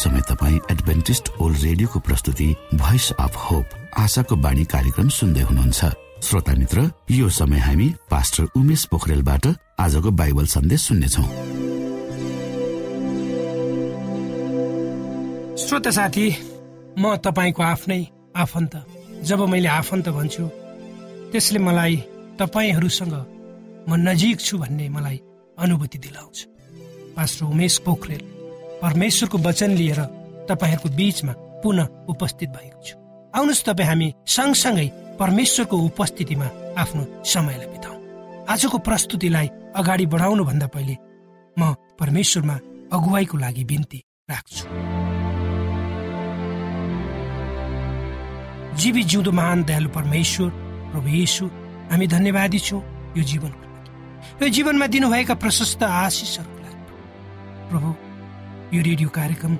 समय तपाईँ Adventist world रेडियोको प्रस्तुति भोइस अफ होप आशाको बाणी कार्यक्रम सुन्दै हुनुहुन्छ। श्रोता मित्र यो समय हामी पास्टर उमेश पोखरेलबाट आजको बाइबल सन्देश सुन्नेछौ। श्रोता साथी म तपाईँको आफ्नै आफन्त। जब मैले आफन्त भन्छु त्यसले मलाई तपाईँहरूसँग म नजिक छु भन्ने मलाई अनुभूति दिलाउँछ। पास्टर उमेश पोखरेल। परमेश्वरको वचन लिएर तपाईँहरूको बीचमा पुनः उपस्थित भएको छु। आउनुहोस् तपाईँ हामी सँगसँगै परमेश्वरको उपस्थितिमा आफ्नो समयलाई बिताउ। आजको प्रस्तुतिलाई अगाडि बढाउनु भन्दा पहिले म परमेश्वरमा अगुवाईको लागि बिन्ती राख्छु। जीवी जिउँदो महान दयालु परमेश्वर प्रभु येसु हामी धन्यवादी छौँ यो जीवनको लागि। यो जीवनमा दिनुभएका प्रशस्त आशिषहरूको लागि। प्रभु यो रेडियो कार्यक्रम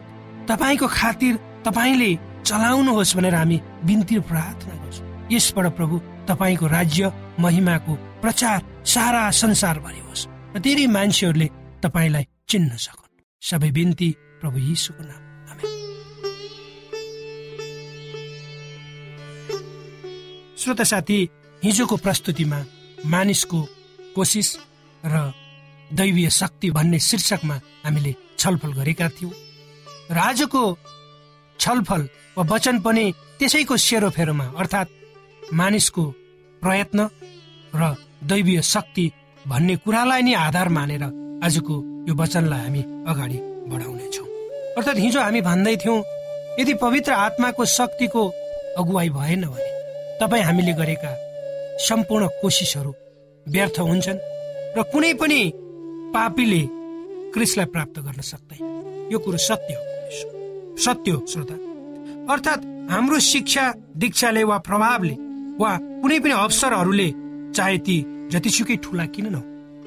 तपाईँको खातिर तपाईँले चलाउनुहोस् भनेर हामी बिन्ती प्रार्थना गर्छौँ। यसबाट प्रभु तपाईँको राज्य महिमाको प्रचार सारा संसारभरि होस् र धेरै मान्छेहरूले तपाईँलाई चिन्न सकुन्। सबै बिन्ती प्रभु यीशुको नाम श्रोता साथी हिजोको प्रस्तुतिमा मानिसको कोसिस र दैवीय शक्ति भन्ने शीर्षकमा हामीले छलफल गरेका थियौँ। र आजको छलफल वा वचन पनि त्यसैको सेरोफेरोमा अर्थात् मानिसको प्रयत्न र दैवीय शक्ति भन्ने कुरालाई नै आधार मानेर आजको यो वचनलाई हामी अगाडि बढाउनेछौँ। अर्थात् हिजो हामी भन्दै थियौँ यदि पवित्र आत्माको शक्तिको अगुवाई भएन भने तपाईँ हामीले गरेका सम्पूर्ण कोसिसहरू व्यर्थ हुन्छन् र कुनै पनि पापीले क्रिसलाई प्राप्त गर्न सक्दैन यो कुरो सत्य हो सत्य हो श्रोता। अर्थात् हाम्रो शिक्षा दीक्षाले वा प्रभावले वा कुनै पनि अवसरहरूले चाहे ती जतिसुकै ठुला किन न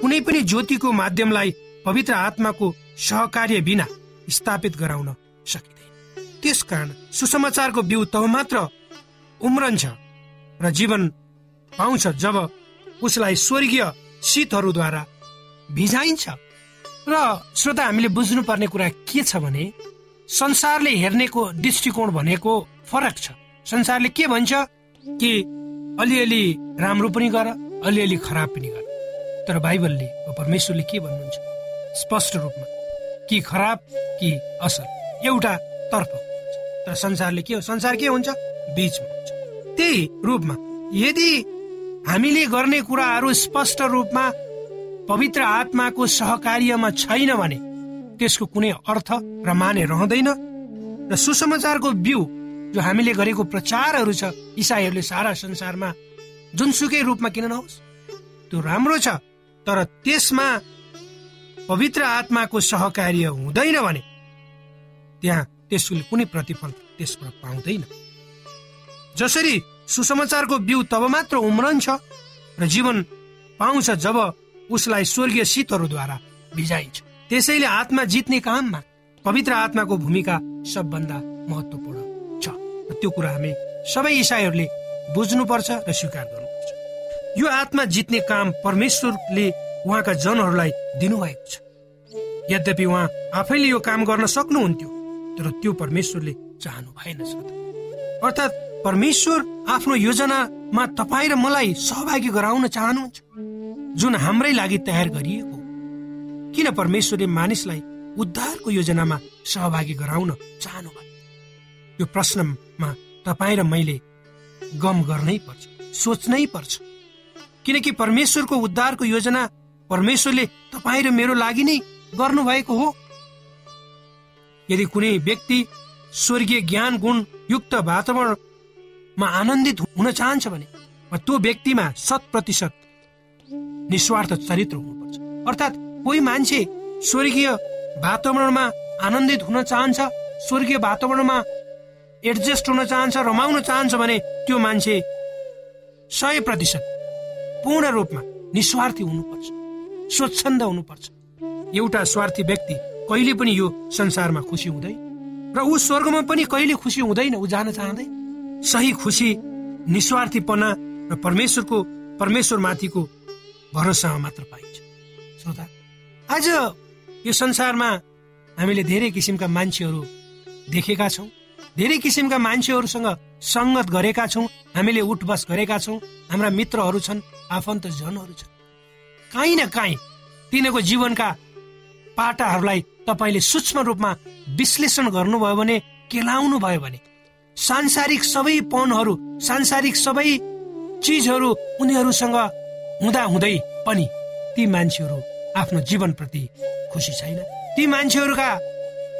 कुनै पनि ज्योतिको माध्यमलाई पवित्र आत्माको सहकार्य बिना स्थापित गराउन सकिँदैन। त्यसकारण सुसमाचारको बिउ तब मात्र उम्रन्छ र जीवन पाउँछ जब उसलाई स्वर्गीय शीतहरूद्वारा भिजाइन्छ। र श्रोता हामीले बुझ्नुपर्ने कुरा के छ भने संसारले हेर्नेको दृष्टिकोण भनेको फरक छ। संसारले के भन्छ कि अलिअलि राम्रो पनि गर अलिअलि खराब पनि गर। तर बाइबलले परमेश्वरले के भन्नुहुन्छ? स्पष्ट रूपमा कि खराब कि असल। एउटा तर्फ तर संसारले के हो? संसार के हुन्छ? बिचमा हुन्छ। त्यही रूपमा यदि हामीले गर्ने कुराहरू स्पष्ट रूपमा पवित्र आत्माको सहकार्यमा छैन भने त्यसको कुनै अर्थ र माने रहँदैन र सुसमाचारको बिउ जो हामीले गरेको प्रचारहरू छ इसाईहरूले सारा संसारमा जुनसुकै रूपमा किन नहोस्? त्यो राम्रो छ तर त्यसमा पवित्र आत्माको सहकार्य हुँदैन भने त्यहाँ त्यसले कुनै प्रतिफल त्यसबाट पाउँदैन। जसरी सुसमाचारको बिउ तब मात्र उम्रन्छ र जीवन पाउँछ जब उसलाई स्वर्गीय शीतहरूद्वारा भिजाइन्छ। त्यसैले आत्मा जित्ने काममा पवित्र आत्माको भूमिका सबभन्दा महत्वपूर्ण छ। त्यो कुरा हामी सबै इसाईहरूले बुझ्नुपर्छ र स्वीकार गर्नुपर्छ। यो आत्मा जित्ने काम परमेश्वरले उहाँका जनहरूलाई दिनुभएको छ। यद्यपि उहाँ आफैले यो काम गर्न सक्नुहुन्थ्यो तर त्यो परमेश्वरले चाहनु भएन अर्थात् परमेश्वर आफ्नो योजनामा तपाईँ र मलाई सहभागी गराउन चाहनुहुन्छ। जुन हाम्रै लागि तयार गरिएको किन परमेश्वरले मानिसलाई उद्धारको योजनामा सहभागी गराउन चाहनु भयो यो प्रश्नमा तपाईँ र मैले गम गर्नै पर्छ सोच्नै पर्छ। किनकि परमेश्वरको उद्धारको योजना परमेश्वरले तपाईँ र मेरो लागि नै गर्नुभएको हो। यदि कुनै व्यक्ति स्वर्गीय ज्ञान गुण युक्त वातावरणमा आनन्दित हुन चाहन्छ भने त्यो व्यक्तिमा शत प्रतिशत निस्वार्थ चरित्र हुनुपर्छ। अर्थात् कोही मान्छे स्वर्गीय वातावरणमा आनन्दित हुन चाहन्छ स्वर्गीय वातावरणमा एडजस्ट हुन चाहन्छ रमाउन चाहन्छ भने त्यो मान्छे सय प्रतिशत पूर्ण रूपमा निस्वार्थी हुनुपर्छ स्वच्छन्द हुनुपर्छ। एउटा स्वार्थी व्यक्ति कहिले पनि यो संसारमा खुसी हुँदैन र ऊ स्वर्गमा पनि कहिले खुसी हुँदैन ऊ जान चाहँदै सही खुसी निस्वार्थीपना र परमेश्वरको परमेश्वरमाथिको भरोसामा मात्र पाइन्छ। श्रोता आज यो संसारमा हामीले धेरै किसिमका मान्छेहरू देखेका छौँ धेरै किसिमका मान्छेहरूसँग सङ्गत गरेका छौँ हामीले उठबस गरेका छौँ हाम्रा मित्रहरू छन् आफन्तजनहरू छन्। काहीँ न काहीँ तिनीहरूको जीवनका पाटाहरूलाई तपाईँले सूक्ष्म रूपमा विश्लेषण गर्नुभयो भने केलाउनु भयो भने सांसारिक सबै पनहरू सांसारिक सबै चिजहरू उनीहरूसँग हुँदा हुँदै पनि ती मान्छेहरू आफ्नो जीवनप्रति खुसी छैन। ती मान्छेहरूका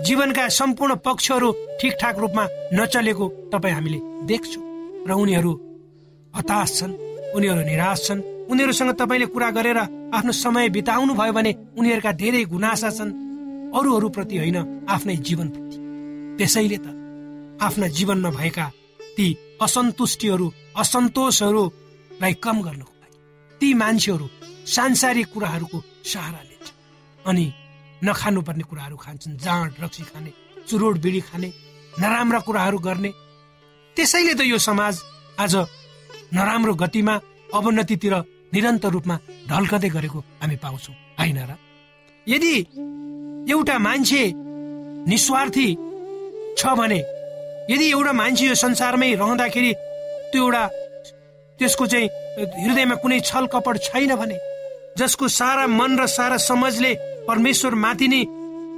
जीवनका सम्पूर्ण पक्षहरू ठिकठाक रूपमा नचलेको तपाईँ हामीले देख्छौँ र उनीहरू हताश छन् उनीहरू निराश छन् उनीहरूसँग तपाईँले कुरा गरेर आफ्नो समय बिताउनु भयो भने उनीहरूका धेरै गुनासा छन् अरूहरूप्रति होइन आफ्नै जीवनप्रति। त्यसैले त आफ्ना जीवनमा भएका ती असन्तुष्टिहरू असन्तोषहरूलाई कम गर्नको लागि ती मान्छेहरू सांसारिक कुराहरूको सहारा लिन्छ। अनि नखानुपर्ने कुराहरू खान्छन् जाँड रक्सी खाने चुरोट बिडी खाने नराम्रा कुराहरू गर्ने। त्यसैले त यो समाज आज नराम्रो गतिमा अवनतितिर निरन्तर रूपमा ढल्कदै गरेको हामी पाउँछौँ। होइन र? यदि एउटा मान्छे निस्वार्थी छ भने यदि एउटा मान्छे यो संसारमै रहँदाखेरि त्यो एउटा त्यसको चाहिँ हृदयमा कुनै छल कपड छैन भने जसको सारा मन र सारा समाजले परमेश्वर माथि नै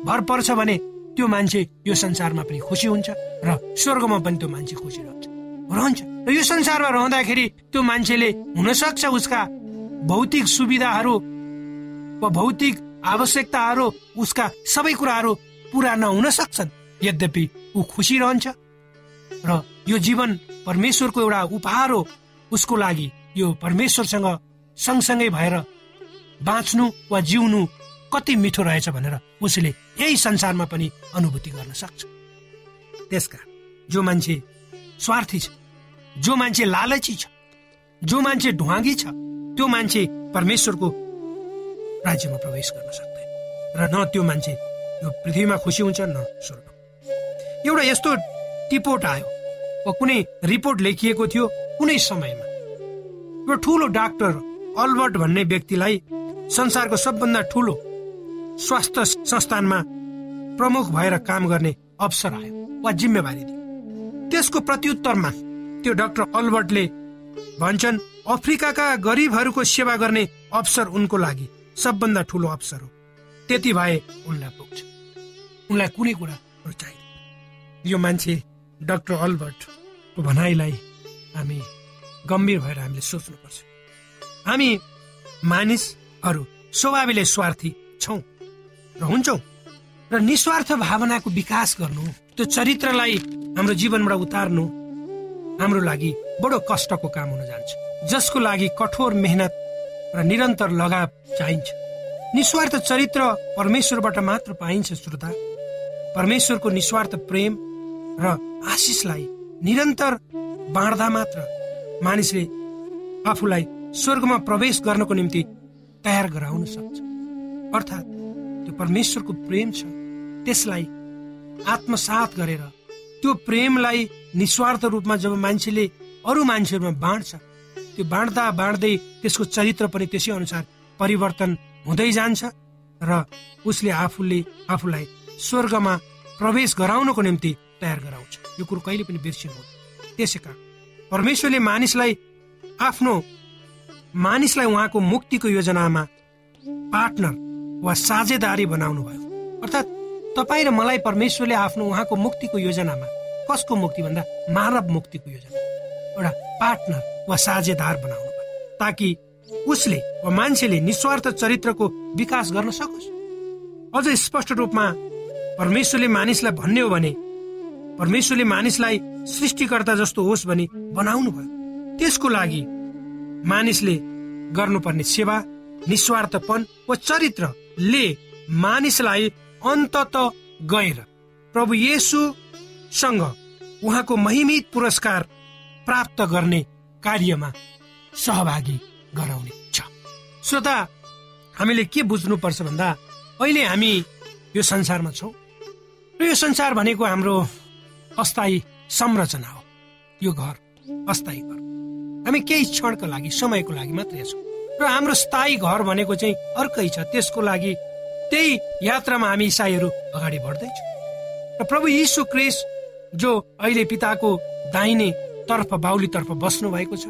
भर पर्छ भने त्यो मान्छे यो संसारमा पनि खुसी हुन्छ र स्वर्गमा पनि त्यो मान्छे खुसी रहन्छ। रहन्छ। र यो संसारमा रहँदाखेरि त्यो मान्छेले हुन सक्छ उसका भौतिक सुविधाहरू वा भौतिक आवश्यकताहरू उसका सबै कुराहरू पुरा नहुन सक्छन् यद्यपि ऊ खुसी रहन्छ र यो जीवन परमेश्वरको एउटा उपहार हो। उसको लागि यो परमेश्वरसँग सँगसँगै भएर बाँच्नु वा जिउनु कति मिठो रहेछ भनेर उसले यही संसारमा पनि अनुभूति गर्न सक्छ। त्यसकारण जो मान्छे स्वार्थी छ जो मान्छे लालची छ जो मान्छे ढुवागी छ त्यो मान्छे परमेश्वरको राज्यमा प्रवेश गर्न सक्दैन। र न त्यो मान्छे यो पृथ्वीमा खुसी हुन्छ न स्वर्ग एउटा यस्तो टिपोट आयो। वा कुनै रिपोर्ट लेखिएको थियो कुनै समयमा। एउटा ठुलो डाक्टर अल्बर्ट भन्ने व्यक्तिलाई संसारको सबभन्दा ठुलो स्वास्थ्य संस्थानमा प्रमुख भएर काम गर्ने अवसर आयो वा जिम्मेवारी दियो त्यसको प्रत्युत्तरमा त्यो डाक्टर अल्बर्टले भन्छन् अफ्रिकाका गरिबहरूको सेवा गर्ने अवसर उनको लागि सबभन्दा ठुलो अवसर हो। त्यति भए उनलाई पुग्छ। उनलाई कुनै कुरा चाहिँदैन यो मान्छे डाक्टर अल्बर्टको भनाइलाई हामी गम्भीर भएर हामीले सोच्नुपर्छ। हामी मानिसहरू स्वभावले स्वार्थी छौँ र हुन्छौँ र निस्वार्थ भावनाको विकास गर्नु त्यो चरित्रलाई हाम्रो जीवनबाट उतार्नु हाम्रो लागि बडो कष्टको काम हुन जान्छ। जसको लागि कठोर मेहनत र निरन्तर लगाव चाहिन्छ। निस्वार्थ चरित्र परमेश्वरबाट मात्र पाइन्छ श्रोता। परमेश्वरको निस्वार्थ प्रेम र आशिषलाई निरन्तर बाँड्दा मात्र मानिसले आफूलाई स्वर्गमा प्रवेश गर्नको निम्ति तयार गराउन सक्छ। अर्थात् त्यो परमेश्वरको प्रेम छ। त्यसलाई आत्मसात गरेर त्यो प्रेमलाई निस्वार्थ रूपमा जब मान्छेले अरू मान्छेहरूमा बाँड्छ त्यो बाँड्दा बाँड्दै त्यसको चरित्र पनि त्यसै अनुसार परिवर्तन हुँदै जान्छ र उसले आफूले आफूलाई स्वर्गमा प्रवेश गराउनको निम्ति तयार गराउँछ। यो कुरो कहिले पनि बिर्सिनु त्यसै कारण परमेश्वरले मानिसलाई आफ्नो मानिसलाई उहाँको मुक्तिको योजनामा पार्टनर वा साझेदारी बनाउनु भयो अर्थात् तपाईँ र मलाई परमेश्वरले आफ्नो उहाँको मुक्तिको योजनामा कसको मुक्ति भन्दा मानव मुक्तिको योजना। एउटा पार्टनर वा साझेदार बनाउनु भयो ताकि उसले वा मान्छेले निस्वार्थ चरित्रको विकास गर्न सकोस्। अझ स्पष्ट रूपमा परमेश्वरले मानिसलाई भन्ने हो भने परमेश्वरले मानिसलाई सृष्टिकर्ता जस्तो होस् भने बनाउनु भयो त्यसको लागि मानिसले गर्नुपर्ने सेवा निस्वार्थपन वा चरित्रले मानिसलाई अन्तत गएर प्रभु येसुसँग उहाँको महिमित पुरस्कार प्राप्त गर्ने कार्यमा सहभागी गराउने छ। श्रोता हामीले के बुझ्नुपर्छ भन्दा अहिले हामी यो संसारमा छौँ। र यो संसार भनेको हाम्रो अस्थायी संरचना हो। यो घर अस्थायी घर। हामी केही क्षणको लागि समयको लागि मात्रै छौँ। र हाम्रो स्थायी घर भनेको चाहिँ अर्कै छ। त्यसको लागि त्यही यात्रामा हामी इसाईहरू अगाडि बढ्दैछौँ। र प्रभु यीशु क्रिस जो अहिले पिताको दाहिने तर्फ बाहुली तर्फ बस्नु भएको छ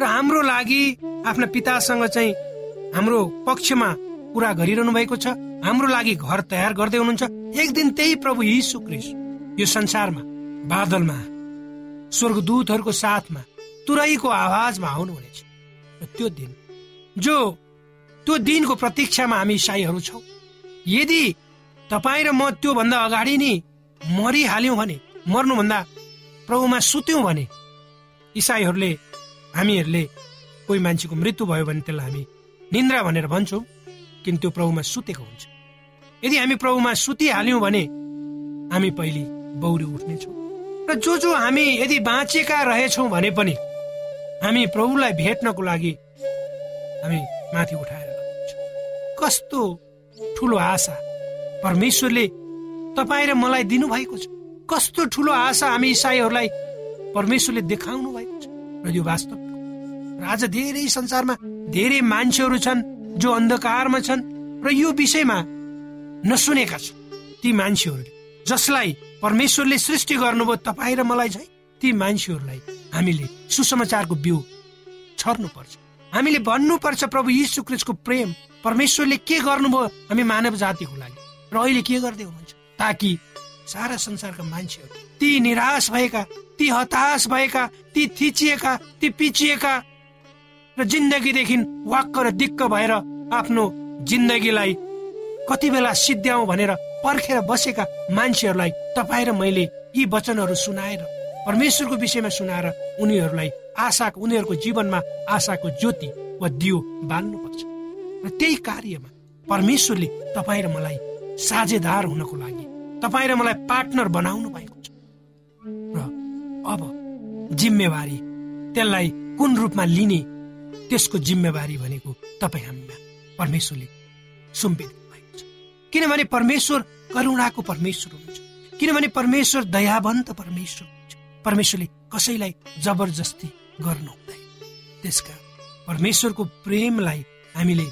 र हाम्रो लागि आफ्ना पितासँग चाहिँ हाम्रो पक्षमा कुरा गरिरहनु भएको छ हाम्रो लागि घर तयार गर्दै हुनुहुन्छ। एक दिन त्यही प्रभु यीशु क्रिस यो संसारमा बादलमा स्वर्गदूतहरूको साथमा तुरैको आवाजमा आउनुहुनेछ। र त्यो दिन जो त्यो दिनको प्रतीक्षामा हामी इसाईहरू छौँ यदि तपाईँ र म त्योभन्दा अगाडि नै मरिहाल्यौँ भने मर्नुभन्दा प्रभुमा सुत्यौँ भने इसाईहरूले हामीहरूले कोही मान्छेको मृत्यु भयो भने त्यसलाई हामी निन्द्रा भनेर भन्छौँ किन त्यो प्रभुमा सुतेको हुन्छ। यदि हामी प्रभुमा सुतिहाल्यौँ भने हामी पहिले बौरी उठ्नेछौँ। र जो जो हामी यदि बाँचेका रहेछौँ भने पनि हामी प्रभुलाई भेट्नको लागि हामी माथि उठाएर कस्तो ठुलो आशा। परमेश्वरले तपाईँ र मलाई दिनुभएको छ। कस्तो ठुलो आशा हामी इसाईहरूलाई परमेश्वरले देखाउनु भएको छ। र यो वास्तव र आज धेरै संसारमा धेरै मान्छेहरू छन् जो अन्धकारमा छन् र यो विषयमा नसुनेका छन्। ती मान्छेहरूले जसलाई परमेश्वरले सृष्टि गर्नुभयो तपाईँ र मलाई चाहिँ ती मान्छेहरूलाई हामीले सुसमाचारको बिउ छर्नुपर्छ। हामीले भन्नुपर्छ प्रभु यीशु क्रिस्टको प्रेम परमेश्वरले के गर्नुभयो हामी मानव जातिको लागि? र अहिले के गर्दै हुनुहुन्छ? ताकि सारा संसारका मान्छेहरू ती निराश भएका ती हताश भएका ती थिचिएका ती पिचिएका र जिन्दगीदेखि वाक्क र दिक्क भएर आफ्नो जिन्दगीलाई कति बेला सिद्ध्याउ भनेर पर्खेर बसेका मान्छेहरूलाई तपाईँ र मैले यी वचनहरू सुनाएर परमेश्वरको विषयमा सुनाएर उनीहरूलाई आशा उनीहरूको जीवनमा आशाको ज्योति वा दियो बाल्नुपर्छ। र त्यही कार्यमा परमेश्वरले तपाईँ र मलाई साझेदार हुनको लागि तपाईँ र मलाई पार्टनर बनाउनु भएको छ। र अब जिम्मेवारी त्यसलाई कुन रूपमा लिने त्यसको जिम्मेवारी भनेको तपाईँ हामीमा परमेश्वरले छ किनभने परमेश्वर करुणाको परमेश्वर हुनुहुन्छ। किनभने परमेश्वर दयावन्त परमेश्वर हुनुहुन्छ। परमेश्वरले कसैलाई जबरजस्ती गर्नु हुँदैन। त्यसका परमेश्वरको प्रेमलाई हामीले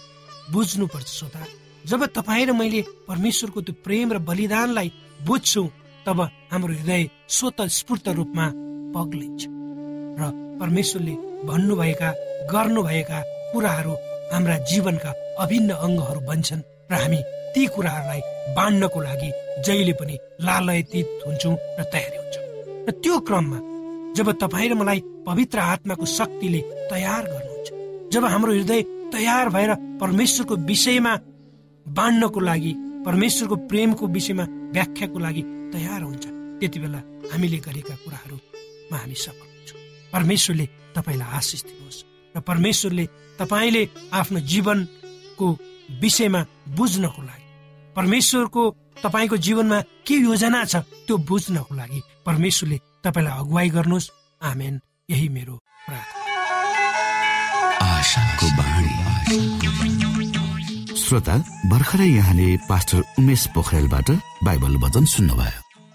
बुझ्नुपर्छ श्रोता। जब तपाईँ र मैले परमेश्वरको त्यो प्रेम र बलिदानलाई बुझ्छौ तब हाम्रो हृदय स्वत स्फूर्त रूपमा पग्लिन्छ। र परमेश्वरले भन्नुभएका गर्नुभएका कुराहरू हाम्रा जीवनका अभिन्न अङ्गहरू बन्छन् र हामी ती कुराहरूलाई बाँड्नको लागि जहिले पनि लालयतीत हुन्छौँ र तयारी हुन्छौँ। र त्यो क्रममा जब तपाईँ र मलाई पवित्र आत्माको शक्तिले तयार गर्नुहुन्छ जब हाम्रो हृदय तयार भएर परमेश्वरको विषयमा बाँड्नको लागि परमेश्वरको प्रेमको विषयमा व्याख्याको लागि तयार हुन्छ त्यति बेला हामीले गरेका कुराहरूमा हामी सफल हुन्छौँ। परमेश्वरले तपाईँलाई आशिष दिनुहोस् र परमेश्वरले तपाईँले आफ्नो जीवनको विषयमा बुझ्नको लागि। परमेश्वरको तपाईँको जीवनमा के योजना छ त्यो बुझ्नको लागि परमेश्वरले तपाईँलाई अगुवाई गर्नुहोस्। आमेन। यही मेरो श्रोता भर्खरै यहाँले पास्टर उमेश पोखरेलबाट बाइबल वचन सुन्नुभयो।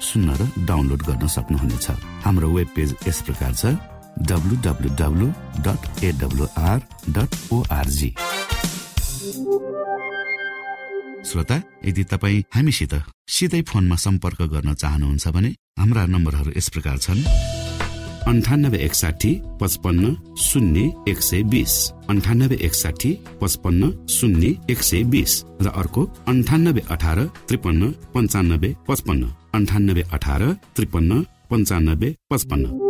सुन्न र डाउनलोड गर्न सक्नुहुनेछ। हाम्रो वेब पेज यस प्रकार छ श्रोता यदि तपाईँ हामीसित सिधै फोनमा सम्पर्क गर्न चाहनुहुन्छ भने हाम्रा नम्बरहरू यस प्रकार छन्। अन्ठानब्बे एकसाठी पचपन्न शून्य एक सय बिस। अन्ठानब्बे एकसाठी पचपन्न शून्य एक सय बिस। र अर्को अन्ठानब्बे अठार त्रिपन्न पन्चानब्बे पचपन्न। अन्ठानब्बे अठार त्रिपन्न पन्चानब्बे पचपन्न।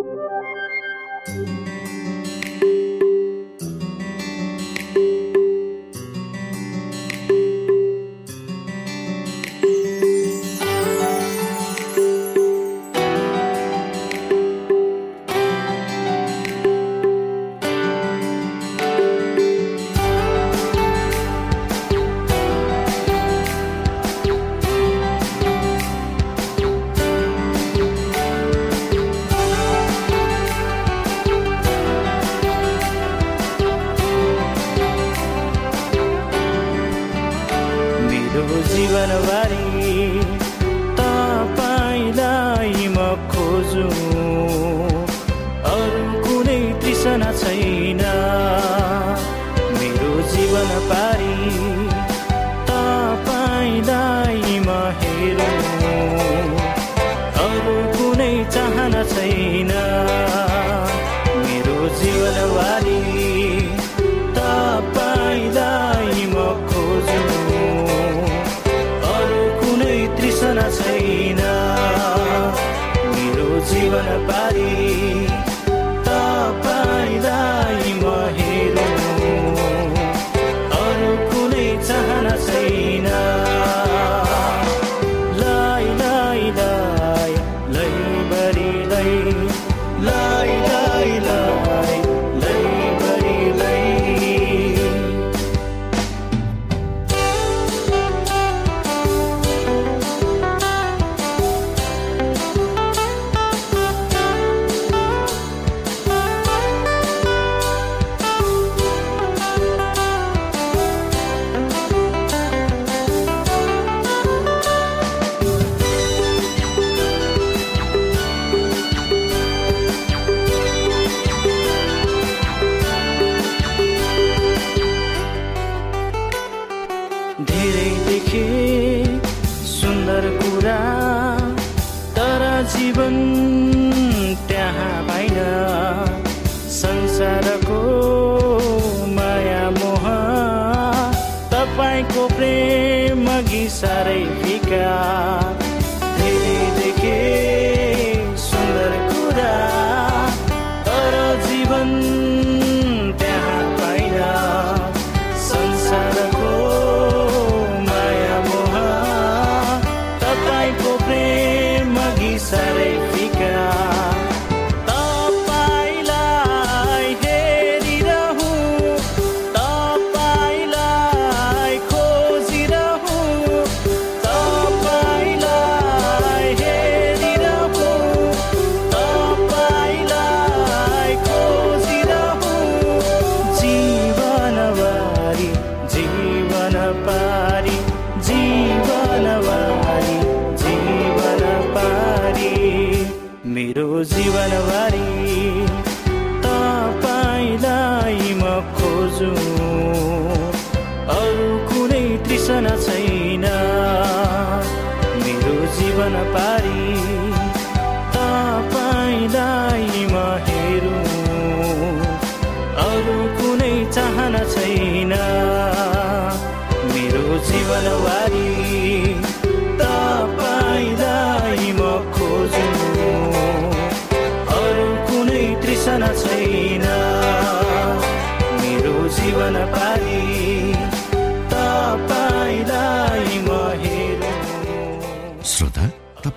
जीवन